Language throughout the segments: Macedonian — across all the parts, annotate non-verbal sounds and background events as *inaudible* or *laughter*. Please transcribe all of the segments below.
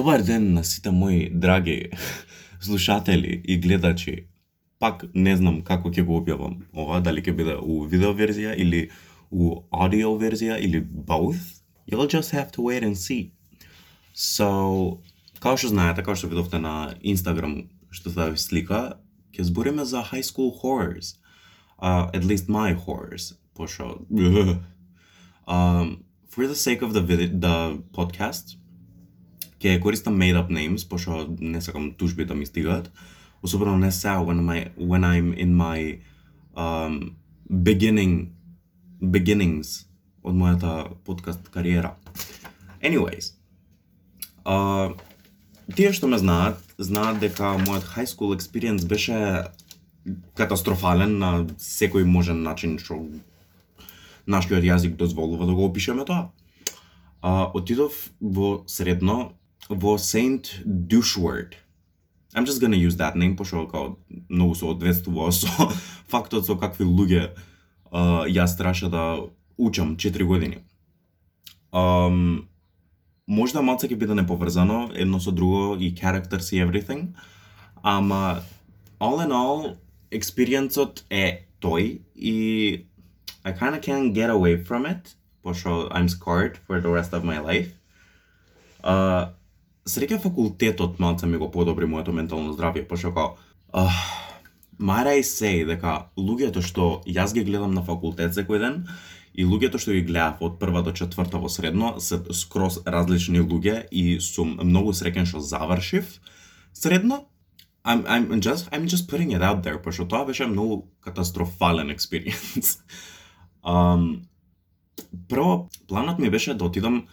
Добар ден на сите мои драги *laughs* слушатели и гледачи. Пак не знам како ќе го објавам ова, дали ќе биде у видео верзија или у аудио верзија или both. You'll just have to wait and see. So, како што знаете, како што видовте на Instagram што стави слика, ќе збориме за high school horrors. Uh, at least my horrors. Пошо... *laughs* um, for the sake of the, the podcast, ќе користам made up names, пошто не сакам тужби да ми стигаат. Особено не сега when, my, when I'm in my um, beginning beginnings од мојата подкаст кариера. Anyways, uh, тие што ме знаат, знаат дека мојот high school experience беше катастрофален на секој можен начин што нашиот јазик дозволува да го опишеме тоа. А, отидов во средно во Saint Doucheword. I'm just gonna use that name, пошто као многу се одветствува со фактот со какви луѓе uh, јас траше да учам 4 години. Um, можда малце ќе биде неповрзано едно со друго и characters и everything, ама all in all experience е тој и I kind of can't get away from it, пошто I'm scarred for the rest of my life. Uh, среќа факултетот малце ми го подобри моето ментално здравје, пошто као uh, might I say дека луѓето што јас ги гледам на факултет секој ден и луѓето што ги гледав од прва до четврта во средно се скрос различни луѓе и сум многу среќен што завршив средно. I'm, I'm just I'm just putting it out there, пошто тоа беше многу катастрофален експириенс. *laughs* um, прво, планот ми беше да отидам,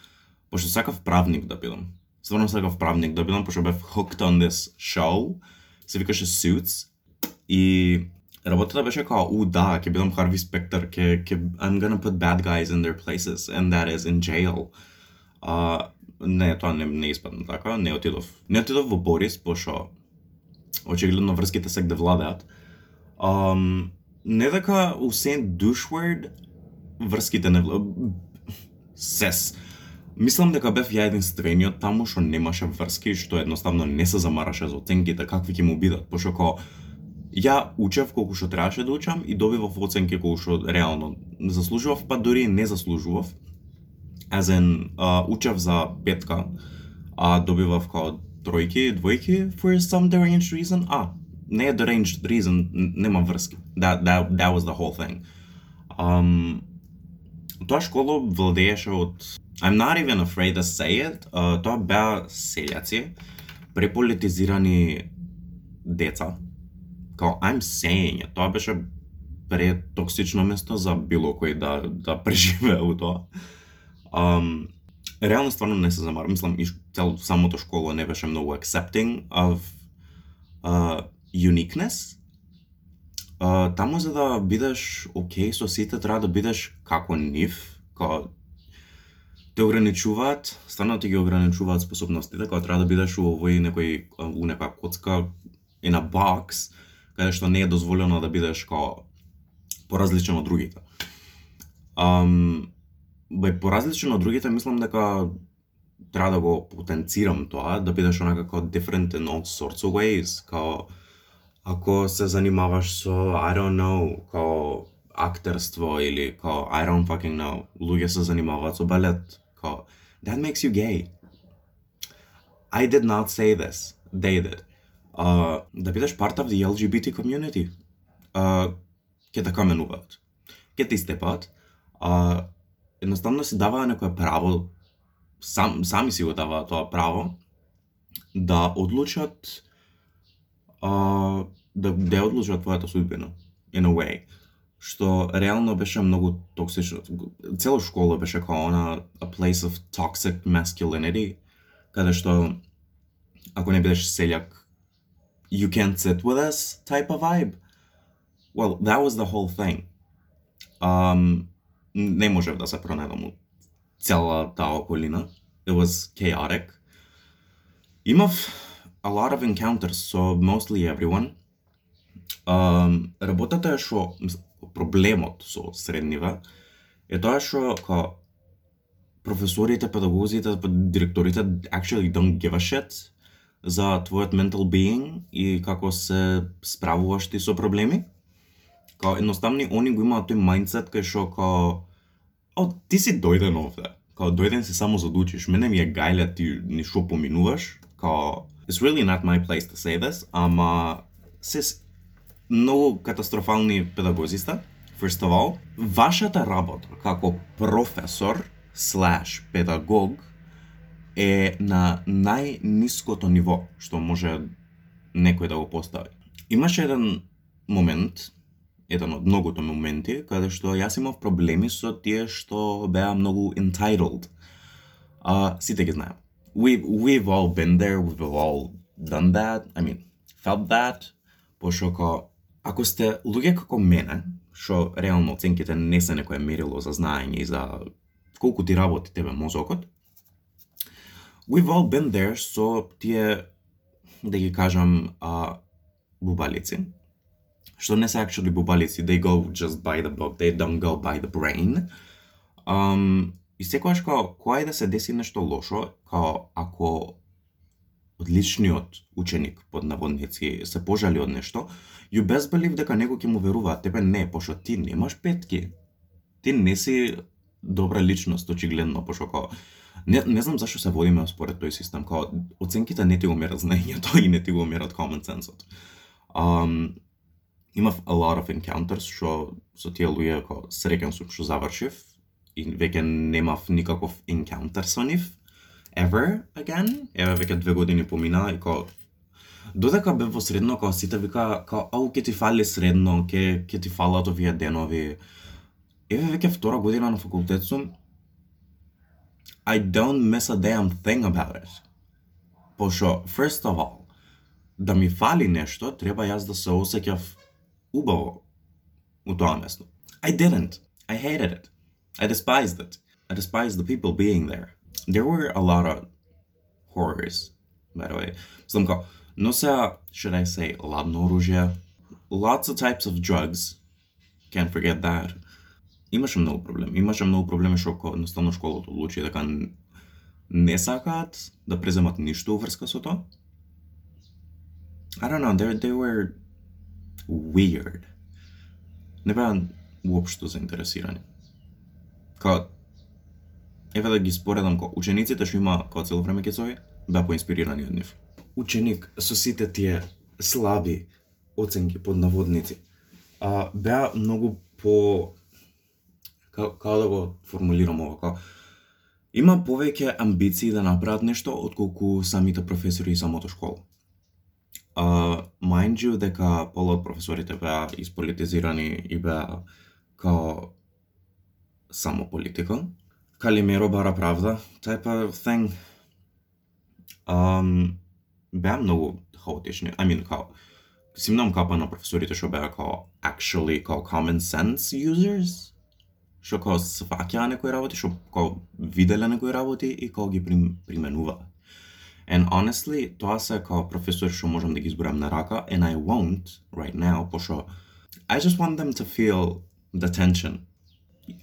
пошто сакав правник да бидам. Стварно сакав правник да бидам, пошто бев hooked on this show, се викаше Suits, и работата беше као, у да, ќе бидам Харви Спектр, ќе, ќе, I'm gonna put bad guys in their places, and that is in jail. А, не, тоа не, не испадна така, не отидов. Не отидов во Борис, пошто очигледно врските се да владеат. Um, не дека у Сент Душвард врските не владеат. Сес. Мислам дека бев ја единствениот таму што немаше врски, што едноставно не се замараше за оценките какви ќе му бидат, пошто као ја учев колку што требаше да учам и добивав оценки колку што реално заслужував, па дури и не заслужував. As in, uh, учев за петка, а добивав као тројки, двојки for some deranged reason. А, не е deranged reason, нема врски. That, that, that was the whole thing. Um, тоа школа владееше од I'm not even afraid to say it. Uh, тоа беа селјаци, преполитизирани деца. Као, I'm saying it. Тоа беше претоксично место за било кој да, да преживее у тоа. Um, реално стварно не се замарам. Мислам, и цел самото школа не беше многу accepting of uh, uniqueness. Uh, таму за да бидеш окей okay, со сите треба да бидеш како нив, као те ограничуваат, стварно ти ги ограничуваат способностите, така треба да бидеш у овој некој у некоја коцка in a box, каде што не е дозволено да бидеш као поразличен од другите. Um, бе, поразличен од другите, мислам дека треба да го потенцирам тоа, да бидеш онака како different in all sorts of ways, као ако се занимаваш со, I don't know, као актерство или као I don't fucking know, луѓе се занимаваат со балет, that makes you gay. I did not say this. They did. Uh, да бидеш part of the LGBT community. Uh, ке те каменуваат. Ке ти истепаат. Uh, едноставно си даваа некое право, сам, сами си го даваа тоа право, да одлучат uh, да, да одлучат твојата судбина, in a way што реално беше многу токсично. Цела школа беше како она a place of toxic masculinity, каде што ако не бидеш селјак, you can't sit with us type of vibe. Well, that was the whole thing. Um, не можев да се пронајдам у цела таа околина. It was chaotic. Имав a lot of encounters so mostly everyone. Um, работата е што проблемот со среднива е тоа што као професорите, педагозите, директорите actually don't give a shit за твојот mental being и како се справуваш ти со проблеми. Као едноставни они го имаат тој mindset кај што као О, ти си дојден овде. Као дојден си само за да учиш. Мене ми е гајле ти ни шо поминуваш. Као It's really not my place to say this, ама се многу катастрофални педагозиста. First of all, вашата работа како професор слаш педагог е на најниското ниво што може некој да го постави. Имаше еден момент, еден од многото моменти, каде што јас имав проблеми со тие што беа многу entitled. А, сите ги знаем. We've we've all been there, we've all done that, I mean, felt that, пошто ако сте луѓе како мене, што реално оценките не се некое мерило за знаење и за колку ти работи тебе мозокот, we've all been there со тие, да ги кажам, а, бубалици, што не се actually бубалици, they go just by the book, they don't go by the brain. Um, и секојаш као, која да се деси нешто лошо, као ако одличниот ученик под наводници се пожали од нешто, you best believe дека него ќе му верува, а тебе не, пошто ти немаш петки. Ти не си добра личност, очигледно, пошто као, не, не знам зашо се водиме според тој систем, као, оценките не ти го мерат знаењето *laughs* и не ти го мерат common sense-от. Um, имав a lot of encounters што со тие луѓе како среќен сум што завршив и веќе немав никаков encounter со нив ever again. Еве веќе две години помина и као Додека бев во средно, као сите вика, као, ау, ке ти фали средно, ке, ке ти фалат овие денови. Еве веќе втора година на факултет сум, I don't miss a damn thing about it. Пошо, first of all, да ми фали нешто, треба јас да се осеќав убаво у тоа место. I didn't. I hated it. I despised it. I despised the people being there. There were a lot of horrors, by the way. Some call, no sa, should I say, ладно оружје, lots of types of drugs. Can't forget that. Имаше многу проблеми. Имаше многу проблеми што едноставно школата одлучи дека не сакаат да преземат ништо уврска со тоа. I don't know, they, they were weird. Не беа уопшто заинтересирани. Као, еве да ги споредам, ко. учениците што има као цело време кецови, беа поинспирирани од нив ученик со сите тие слаби оценки под наводници, а, беа многу по како да го формулирам ова, како има повеќе амбиции да направат нешто отколку самите професори и самото школа. Uh, mind you дека пола од професорите беа исполитизирани и беа као само политика. Калимеро бара правда, type of thing. Um, беа многу хаотични. I mean, као, си мнам капа на професорите што беа као actually као common sense users, што као сваќаа некои работи, што као виделе некои работи и као ги прим, применуваат. And honestly, тоа се као професори што можам да ги изборам на рака, and I won't right now, пошто I just want them to feel the tension.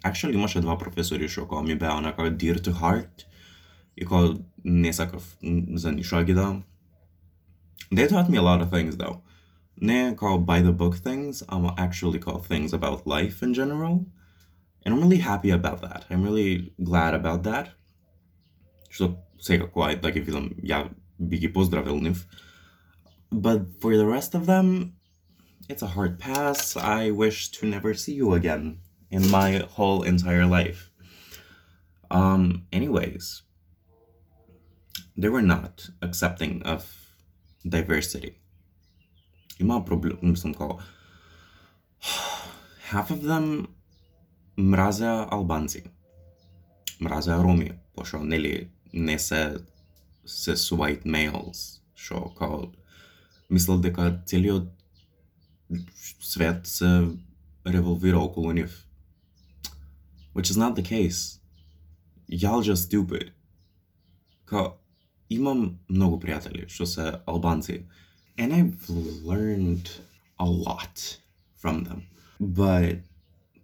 Actually, имаше два професори што као ми беа онака dear to heart, и као не сакав за ништо ги да They taught me a lot of things though. Ne called by the book things, I'm actually called things about life in general. And I'm really happy about that. I'm really glad about that. Што секако ај да ги видам ја би ги поздравил нив. But for the rest of them, it's a hard pass. I wish to never see you again in my whole entire life. Um, anyways, they were not accepting of diversity. Има проблем, *sighs* мислам као half of them мразеа албанци. Мразеа роми, пошто нели не се се white males, што као мислел дека целиот свет се револвира околу нив. Which is not the case. Y'all just stupid. Као имам многу пријатели што се албанци. And I've learned a lot from them. But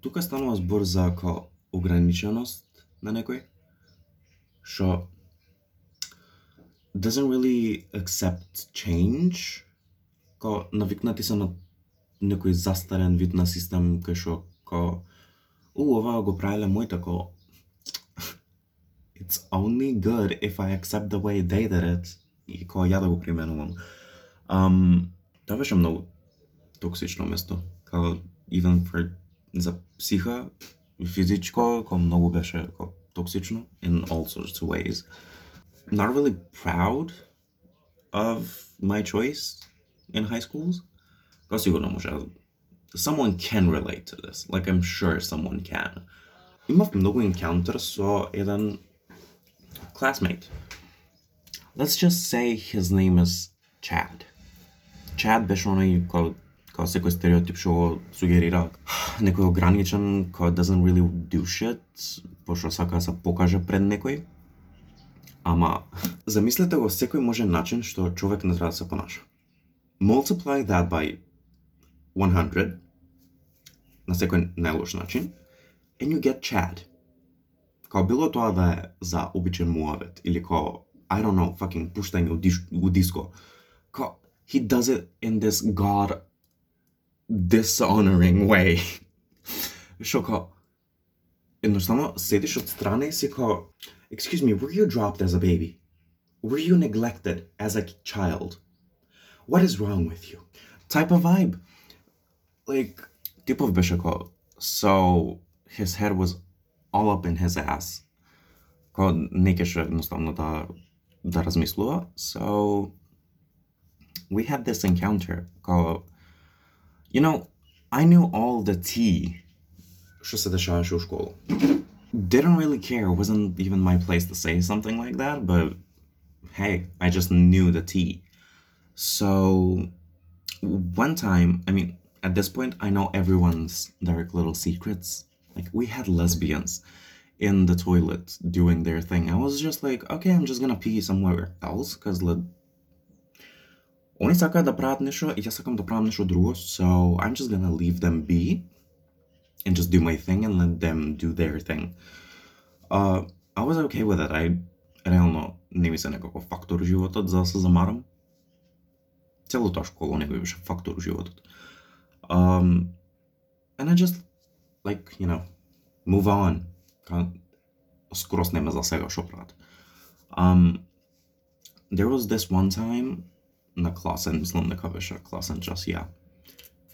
тука станува збор за ко ограниченост на некој. што doesn't really accept change, као навикнати се на некој застарен вид на систем кај што као у ова го правеле моите као it's only good if I accept the way they did it и као ја да го применувам. Um, тоа беше многу токсично место. Као even for за психа и физичко, као многу беше као токсично in all sorts of ways. Not really proud of my choice in high schools. Као сигурно може someone can relate to this. Like I'm sure someone can. Имав многу encounters со еден classmate. Let's just say his name is Chad. Chad беше оној кој као секој стереотип што го сугерира *sighs* некој ограничен кој doesn't really do shit, пошто сака да се покаже пред некој. Ама, замислете го секој може начин што човек не треба да се понаша. Multiply that by 100 na sekvenelno način and you get Chad. Kao bilo to da je za običan muavet ili kao, I don't know, fucking puštanje u, diš, u disko. Kao, he does it in this god dishonoring way. *laughs* Što kao, jednostavno sediš od strane i si kao, excuse me, were you dropped as a baby? Were you neglected as a child? What is wrong with you? Type of vibe Like, типов беше као so his head was all up in his ass. Као не кеше едноставно да да размислува. So we had this encounter као you know, I knew all the tea што се дешаваше у школа. Didn't really care, it wasn't even my place to say something like that, but hey, I just knew the tea. So one time, I mean, at this point, I know everyone's dark little secrets. Like, we had lesbians in the toilet doing their thing. I was just like, okay, I'm just gonna pee somewhere else, because le... Они сакаат да прават нешто и јас сакам да правам нешто друго, so I'm just gonna leave them be and just do my thing and let them do their thing. Uh, I was okay with it. I реално не ми се некако фактор у животот за да се замарам. Целото школа не беше фактор у животот. Um, and I just like, you know, move on. Скрос нема за сега што прават. Um, there was this one time на класен, мислам дека беше класен час ја.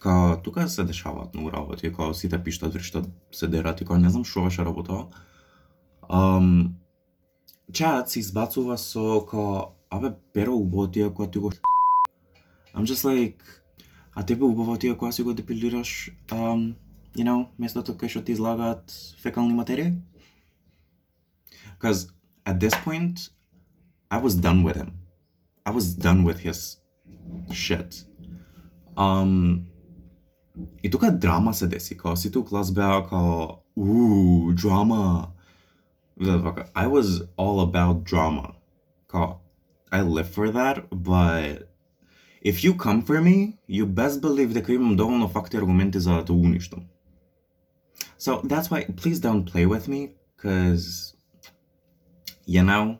Ка тука се дешаваат многу работи, као сите пиштат, вриштат, се дерат и као не знам што беше работа. Um, чајат се избацува со као, абе, перо убаво тие која ти го I'm just like, а тебе убаво тие која си го депилираш, um, you know, местото кај што ти излагаат фекални материи? Because at this point, I was done with him. I was done with his shit. Um, и тука драма се деси, као сите у клас беа као, уу, драма. I was all about drama. Као, I live for that, but if you come for me, you best believe дека имам доволно факти и аргументи за да те уништам. So that's why please don't play with me, cause you know,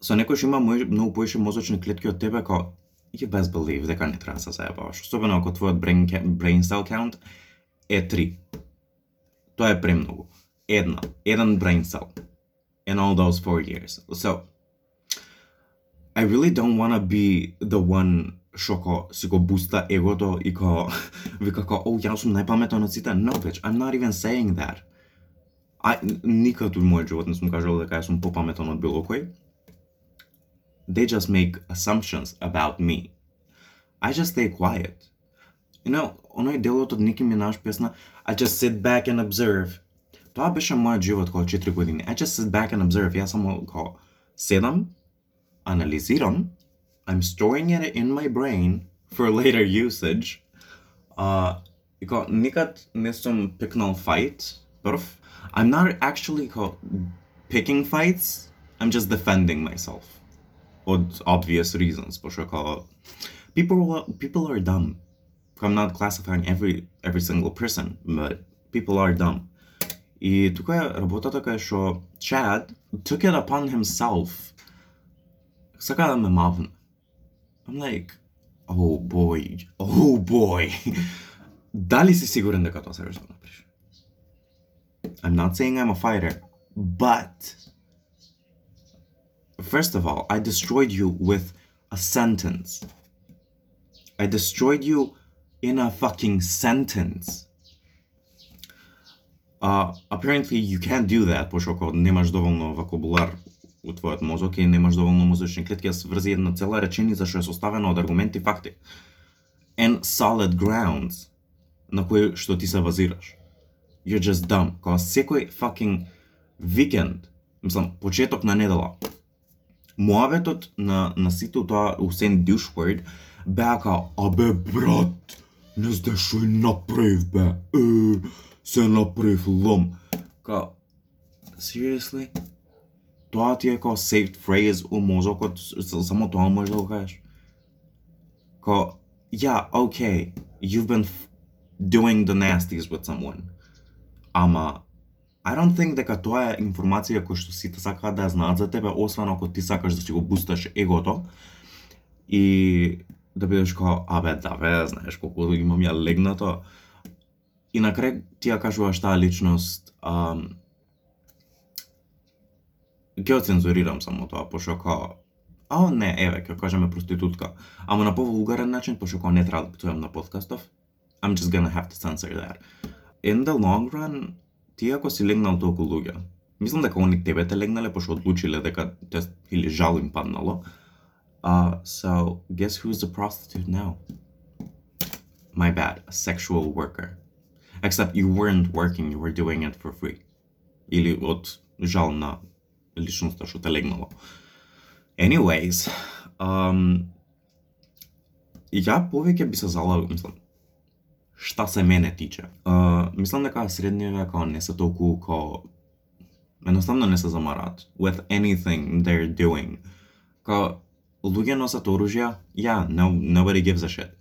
со некој што има многу повеќе мозочни клетки од тебе, као you best believe дека не треба да се заебаваш. Особено ако твојот brain, brain cell count е 3. Тоа е премногу. Една, еден brain cell in all those four years. So, I really don't want to be the one што ко си го буста егото и ко вика ко, о, јас сум најпаметен од сите. No, bitch, I'm not even saying that. I, никад у мојот живот не сум кажал дека јас сум попаметен од било кој. They just make assumptions about me. I just stay quiet. You know, оној делот од Ники Минаж песна I just sit back and observe. Тоа беше мојот живот кога 4 години. I just sit back and observe. Јас само као седам, анализирам, I'm storing it in my brain for later usage. Uh, и као никад не сум пикнал fight, прв. I'm not actually као picking fights, I'm just defending myself. Од obvious reasons, пошто као people people are dumb. I'm not classifying every every single person, but people are dumb. И тука е работата кај што Chad took it upon himself. Сака да ме мавне. I'm like, oh boy, oh boy. Дали си сигурен дека тоа сакаш да направиш? I'm not saying I'm a fighter, but first of all, I destroyed you with a sentence. I destroyed you in a fucking sentence. Uh, apparently you can't do that, пошто ако немаш доволно вокабулар у твојот мозок и немаш доволно мозочни клетки да сврзи една цела реченица што е составена од аргументи и факти. And solid grounds на кои што ти се базираш. You're just dumb. Кога секој fucking викенд, мислам, почеток на недела, муаветот на, на сите тоа Усен Дюшворд беа као, абе брат, не знаеш што направив бе, е, се направив лом. Као, seriously? Тоа ти е као saved phrase у мозокот, само тоа можеш да го кажеш. Као, yeah, okay, you've been doing the nasties with someone. Ама, I don't think дека тоа е информација која што сите сакаат да ја знаат за тебе, освен ако ти сакаш да си го бусташ егото и да бидеш као, абе, да, бе, знаеш колку имам ја легнато. И на крај ти ја кажуваш таа личност, ам, ќе оцензурирам само тоа, пошто као, а не, еве, ќе кажеме проститутка. Ама на повулгарен начин, пошто као не треба да питувам на подкастов, I'm just gonna have to censor that. In the long run, ти ако си легнал толку луѓе, мислам дека они тебе те легнале пошто одлучиле дека те или жал им паднало. Uh, so guess who's the prostitute now? My bad, a sexual worker. Except you weren't working, you were doing it for free. Или од жал на личноста што те легнало. Anyways, um, ја повеќе би се залагал, мислам, шта се мене тиче. Uh, мислам дека средниот век не се толку ко едноставно не се замарат. with anything they're doing. Ка луѓе носат оружја, yeah, no, nobody gives a shit.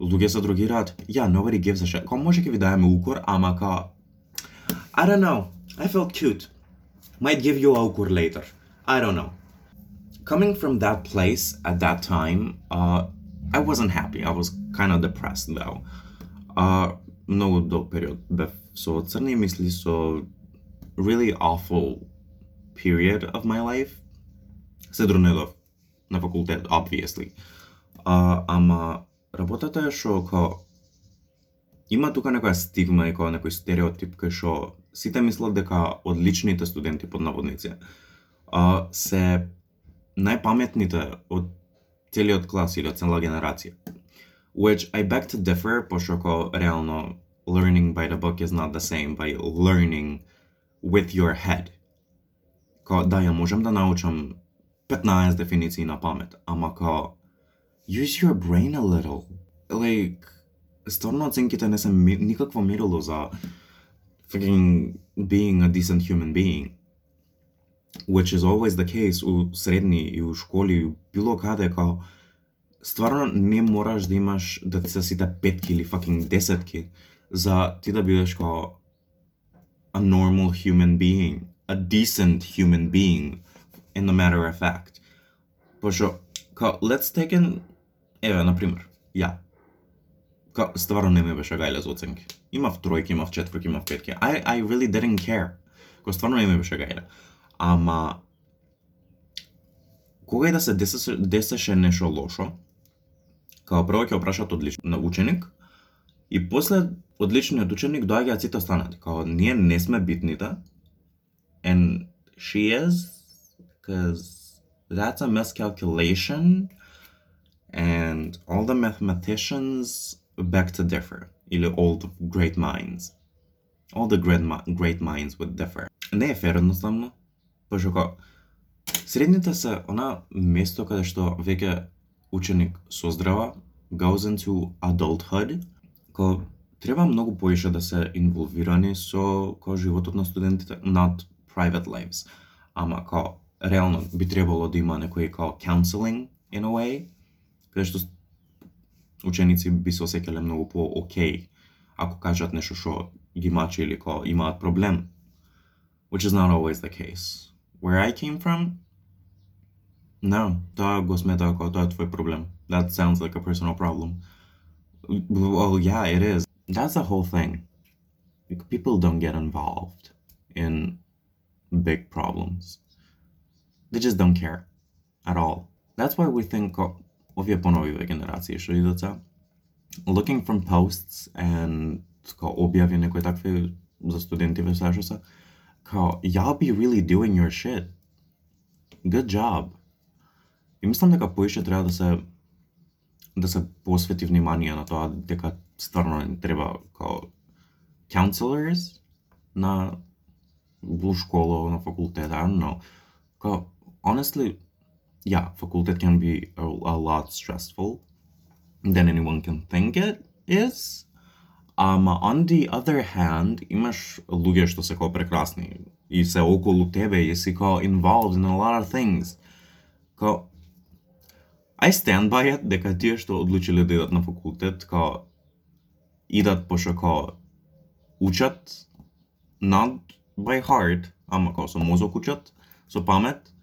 Луѓе се другираат, yeah, nobody gives a shit. Као може ќе ви даеме укор, ама ка I don't know. I felt cute. Might give you a укор later. I don't know. Coming from that place at that time, uh, I wasn't happy. I was kind of depressed though. А, многу долг период бев со црни мисли, со really awful period of my life. Се дронедов на факултет, obviously. А, ама работата е што ко има тука некоја стигма и некој стереотип кај што сите мислат дека одличните студенти под наводници а, се најпаметните од целиот клас или од цела генерација which I beg to differ, пошто реално learning by the book is not the same by learning with your head. Као, да, ја можам да научам 15 дефиниции на памет, ама ко use your brain a little. Like, стварно оценките не се никакво мерило за freaking being a decent human being which is always the case u srednji i u školi u bilo kada kao stvarno ne moraš da imaš da ti sasita petki ili fucking desetke za ti da budeš kao a normal human being a decent human being in the matter of fact. Pošto kao let's take an evo na primer ja. Kao stvarno ne mi baš agajla za ocenke. Имав тројки, имав четврки, имав петки. I, I really didn't care. Кој стварно не ме беше гајда. Ама, кога и да се десеше, десеше нешто лошо, Као прво ќе опрашат одличен ученик и после одличниот ученик доаѓаат сите останати. Као ние не сме битните да. and she is because that's a miscalculation and all the mathematicians beg to differ или all the great minds all the great, great minds would differ не е фер едноставно пошто средните се она место каде што веќе ученик создрава, goes into adulthood, кој треба многу поише да се инволвирани со ко животот на студентите, not private lives. Ама ко реално би требало да има некој као counseling in a way, каде што ученици би се осекале многу по окей ако кажат нешто што ги мачи или ко имаат проблем which is not always the case. Where I came from, no, тоа го смета како тоа е твој проблем. That sounds like a personal problem. Well, yeah, it is. That's the whole thing. Like, people don't get involved in big problems. They just don't care at all. That's why we think овие поновиве генерации што идат са looking from posts and као објави некои такви за студенти ве што са као y'all be really doing your shit. Good job. И мислам дека поише треба да се да се посвети внимание на тоа дека стварно не треба као counselors на во школа, на факултет, I don't know. Као, honestly, yeah, facultet can be a, a lot stressful than anyone can think it is. Um, on the other hand, имаш луѓе што се као прекрасни и се околу тебе и си као involved in a lot of things. Као, I stand by it дека тие што одлучиле да идат на факултет, као идат пошто као учат not by heart, ама као со мозок учат, со памет,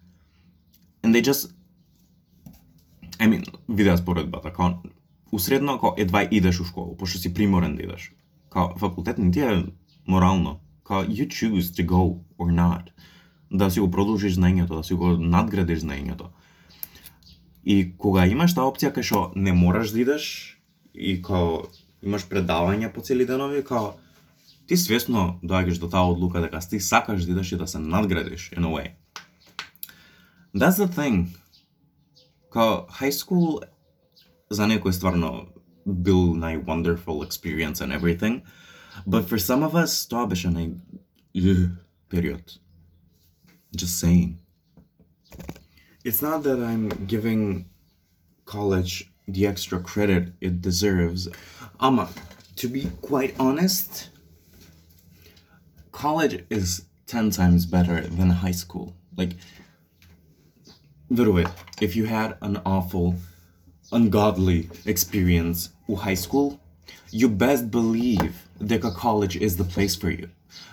and they just I mean, видеа споредбата, као усредно као едва идеш у школу, пошто си приморен да идеш. Као факултет не ти е морално. Као you choose to go or not. Да си го продолжиш знаењето, да си го надградиш знаењето. И кога имаш таа опција кај што не мораш да идеш и као имаш предавања по цели денови, као ти свесно доаѓаш до таа одлука дека ти сакаш да идеш и да се надградиш in a way. That's the thing. Kao high school za neko je stvarno bil naj wonderful experience and everything, but for some of us to je naj period. Just saying. It's not that I'm giving college the extra credit it deserves. Ama, to be quite honest, college is 10 times better than high school. Like, Veruje, if you had an awful, ungodly experience у high school, you best believe дека college is the place for you.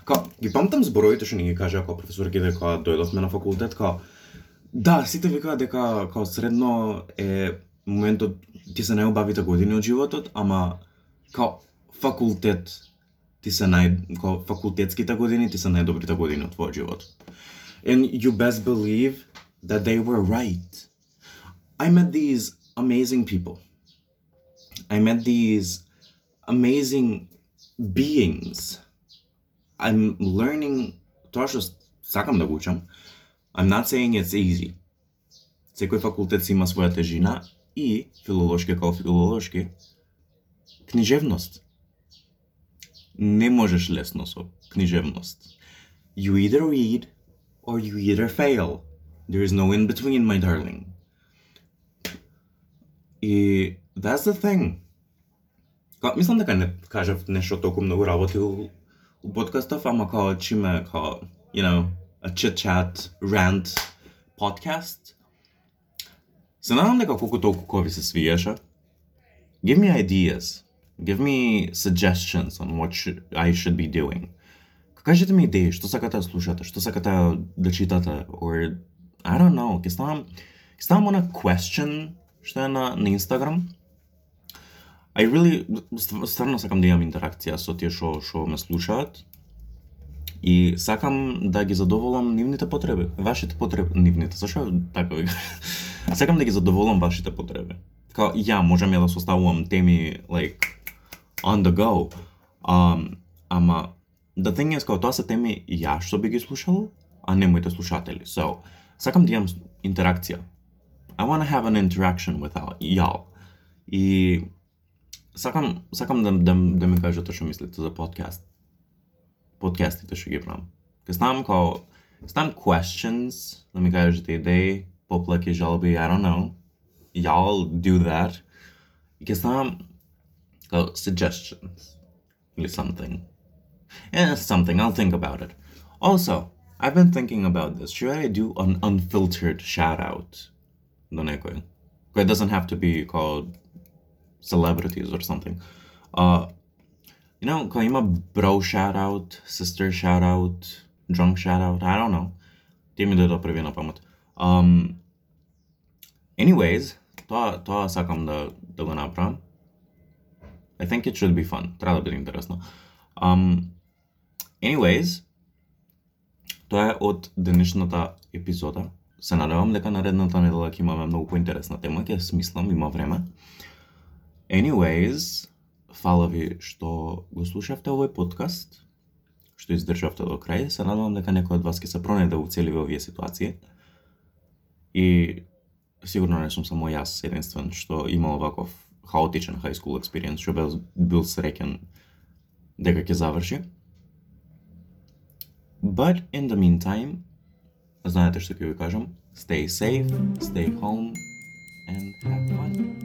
Ка, ги памтам зборовите што ни ги кажа како професорки дека дојдовме на факултет, ка да, сите викаа дека као средно е моментот ти се најубавите години од животот, ама као факултет ти се нај као факултетските години ти се најдобрите години од твојот живот. And you best believe that they were right. I met these amazing people. I met these amazing beings. I'm learning тоа што сакам да го учам. I'm not saying it's easy. Секој факултет си има своја тежина и филолошки како филолошки книжевност. Не можеш лесно со книжевност. You either read or you either fail. There is no in between, my darling. И that's the thing. Ка, мислам дека не кажав нешто толку многу работи у, у подкастов, ама као чиме као, you know, a chit chat rant podcast. Се надам дека колку толку кој ви се свиеше. Give me ideas. Give me suggestions on what should, I should be doing. Кажете ми идеи, што сакате да слушате, што сакате да читате, or I don't know, ќе ставам, ќе ставам она question што е на, на Instagram. I really, стварно сакам да имам интеракција со тие што што ме слушаат. И сакам да ги задоволам нивните потреби, вашите потреби, нивните, зашо така ви *laughs* сакам да ги задоволам вашите потреби. Као ја можам ја да составувам теми like on the go. Um, ама the thing is као тоа се теми ја што би ги слушал, а не моите слушатели. So, сакам да имам интеракција. I want to have an interaction with y'all. И сакам сакам да да, да ми кажете што мислите за подкаст. Подкастите што ги правам. Ке ставам као ставам questions, да ми кажете идеи, поплаки, жалби, I don't know. Y'all do that. И ке ставам као suggestions или something. Yeah, something. I'll think about it. Also, I've been thinking about this. Should I do an unfiltered shout out? Do nekoj. It doesn't have to be called celebrities or something. Uh, you know, kung ima bro shout out, sister shout out, drunk shout out, I don't know. Ти ми дојде први на памет. Um, anyways, тоа, тоа сакам да, да го направам. I think it should be fun. Треба да биде интересно. Um, anyways, тоа е од денешната епизода. Се надевам дека наредната недела ќе имаме многу поинтересна тема, ќе смислам, има време. Anyways, фала ви што го слушавте овој подкаст, што издржавте до крај. Се надевам дека некој од вас ќе се пронајде во целиве овие ситуации. И сигурно не сум само јас единствен што имал ваков хаотичен high school experience, што бил, бил среќен дека ќе заврши. But in the meantime, знаєте ж таки ви кажемо, stay safe, stay home and have fun.